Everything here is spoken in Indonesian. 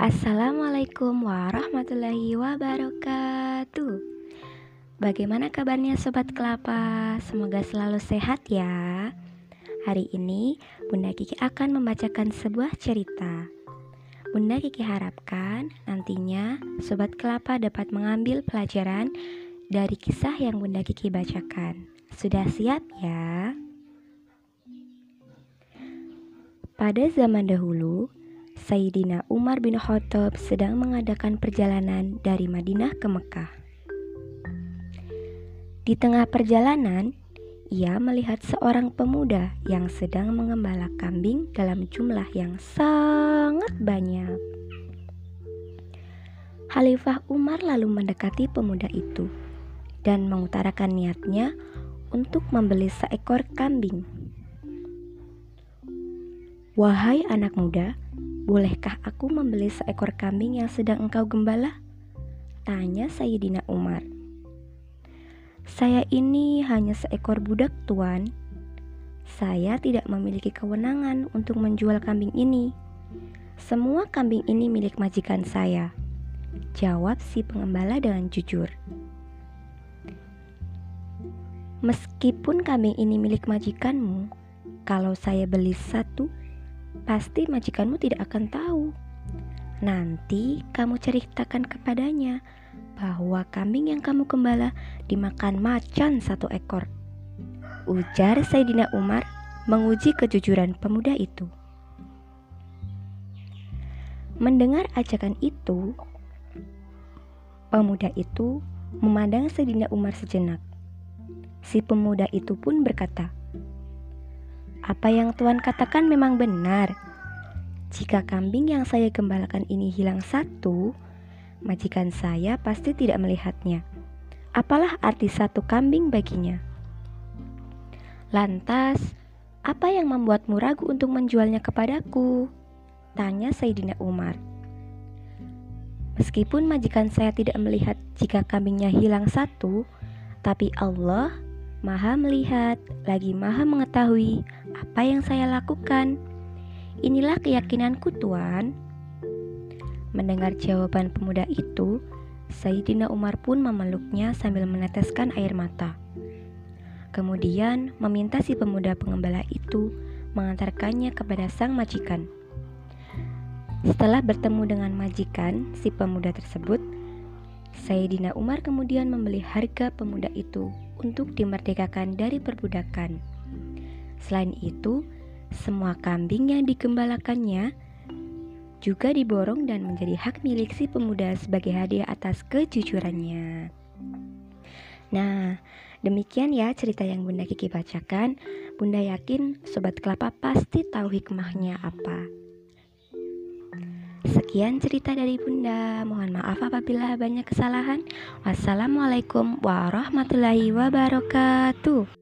Assalamualaikum warahmatullahi wabarakatuh. Bagaimana kabarnya sobat kelapa? Semoga selalu sehat ya. Hari ini Bunda Kiki akan membacakan sebuah cerita. Bunda Kiki harapkan nantinya sobat kelapa dapat mengambil pelajaran dari kisah yang Bunda Kiki bacakan. Sudah siap ya? Pada zaman dahulu, Sayyidina Umar bin Khattab sedang mengadakan perjalanan dari Madinah ke Mekah. Di tengah perjalanan, ia melihat seorang pemuda yang sedang mengembala kambing dalam jumlah yang sangat banyak. Khalifah Umar lalu mendekati pemuda itu dan mengutarakan niatnya untuk membeli seekor kambing. Wahai anak muda, bolehkah aku membeli seekor kambing yang sedang engkau gembala? Tanya Sayyidina Umar. Saya ini hanya seekor budak tuan. Saya tidak memiliki kewenangan untuk menjual kambing ini. Semua kambing ini milik majikan saya. Jawab si pengembala dengan jujur. Meskipun kambing ini milik majikanmu, kalau saya beli satu, pasti majikanmu tidak akan tahu. Nanti kamu ceritakan kepadanya bahwa kambing yang kamu gembala dimakan macan satu ekor. Ujar Sayyidina Umar menguji kejujuran pemuda itu. Mendengar ajakan itu, pemuda itu memandang Sayyidina Umar sejenak. Si pemuda itu pun berkata, apa yang Tuhan katakan memang benar. Jika kambing yang saya gembalakan ini hilang satu, majikan saya pasti tidak melihatnya. Apalah arti satu kambing baginya? Lantas, apa yang membuatmu ragu untuk menjualnya kepadaku? Tanya Sayyidina Umar. Meskipun majikan saya tidak melihat jika kambingnya hilang satu, tapi Allah Maha melihat, lagi Maha mengetahui apa yang saya lakukan. Inilah keyakinanku, Tuan. Mendengar jawaban pemuda itu, Sayyidina Umar pun memeluknya sambil meneteskan air mata. Kemudian meminta si pemuda pengembala itu mengantarkannya kepada sang majikan. Setelah bertemu dengan majikan si pemuda tersebut, Sayyidina Umar kemudian membeli harga pemuda itu untuk dimerdekakan dari perbudakan. Selain itu, semua kambing yang digembalakannya juga diborong dan menjadi hak milik si pemuda sebagai hadiah atas kejujurannya. Nah, demikian ya cerita yang Bunda Kiki bacakan. Bunda yakin Sobat Kelapa pasti tahu hikmahnya apa. Sekian cerita dari Bunda. Mohon maaf apabila banyak kesalahan. Wassalamualaikum warahmatullahi wabarakatuh.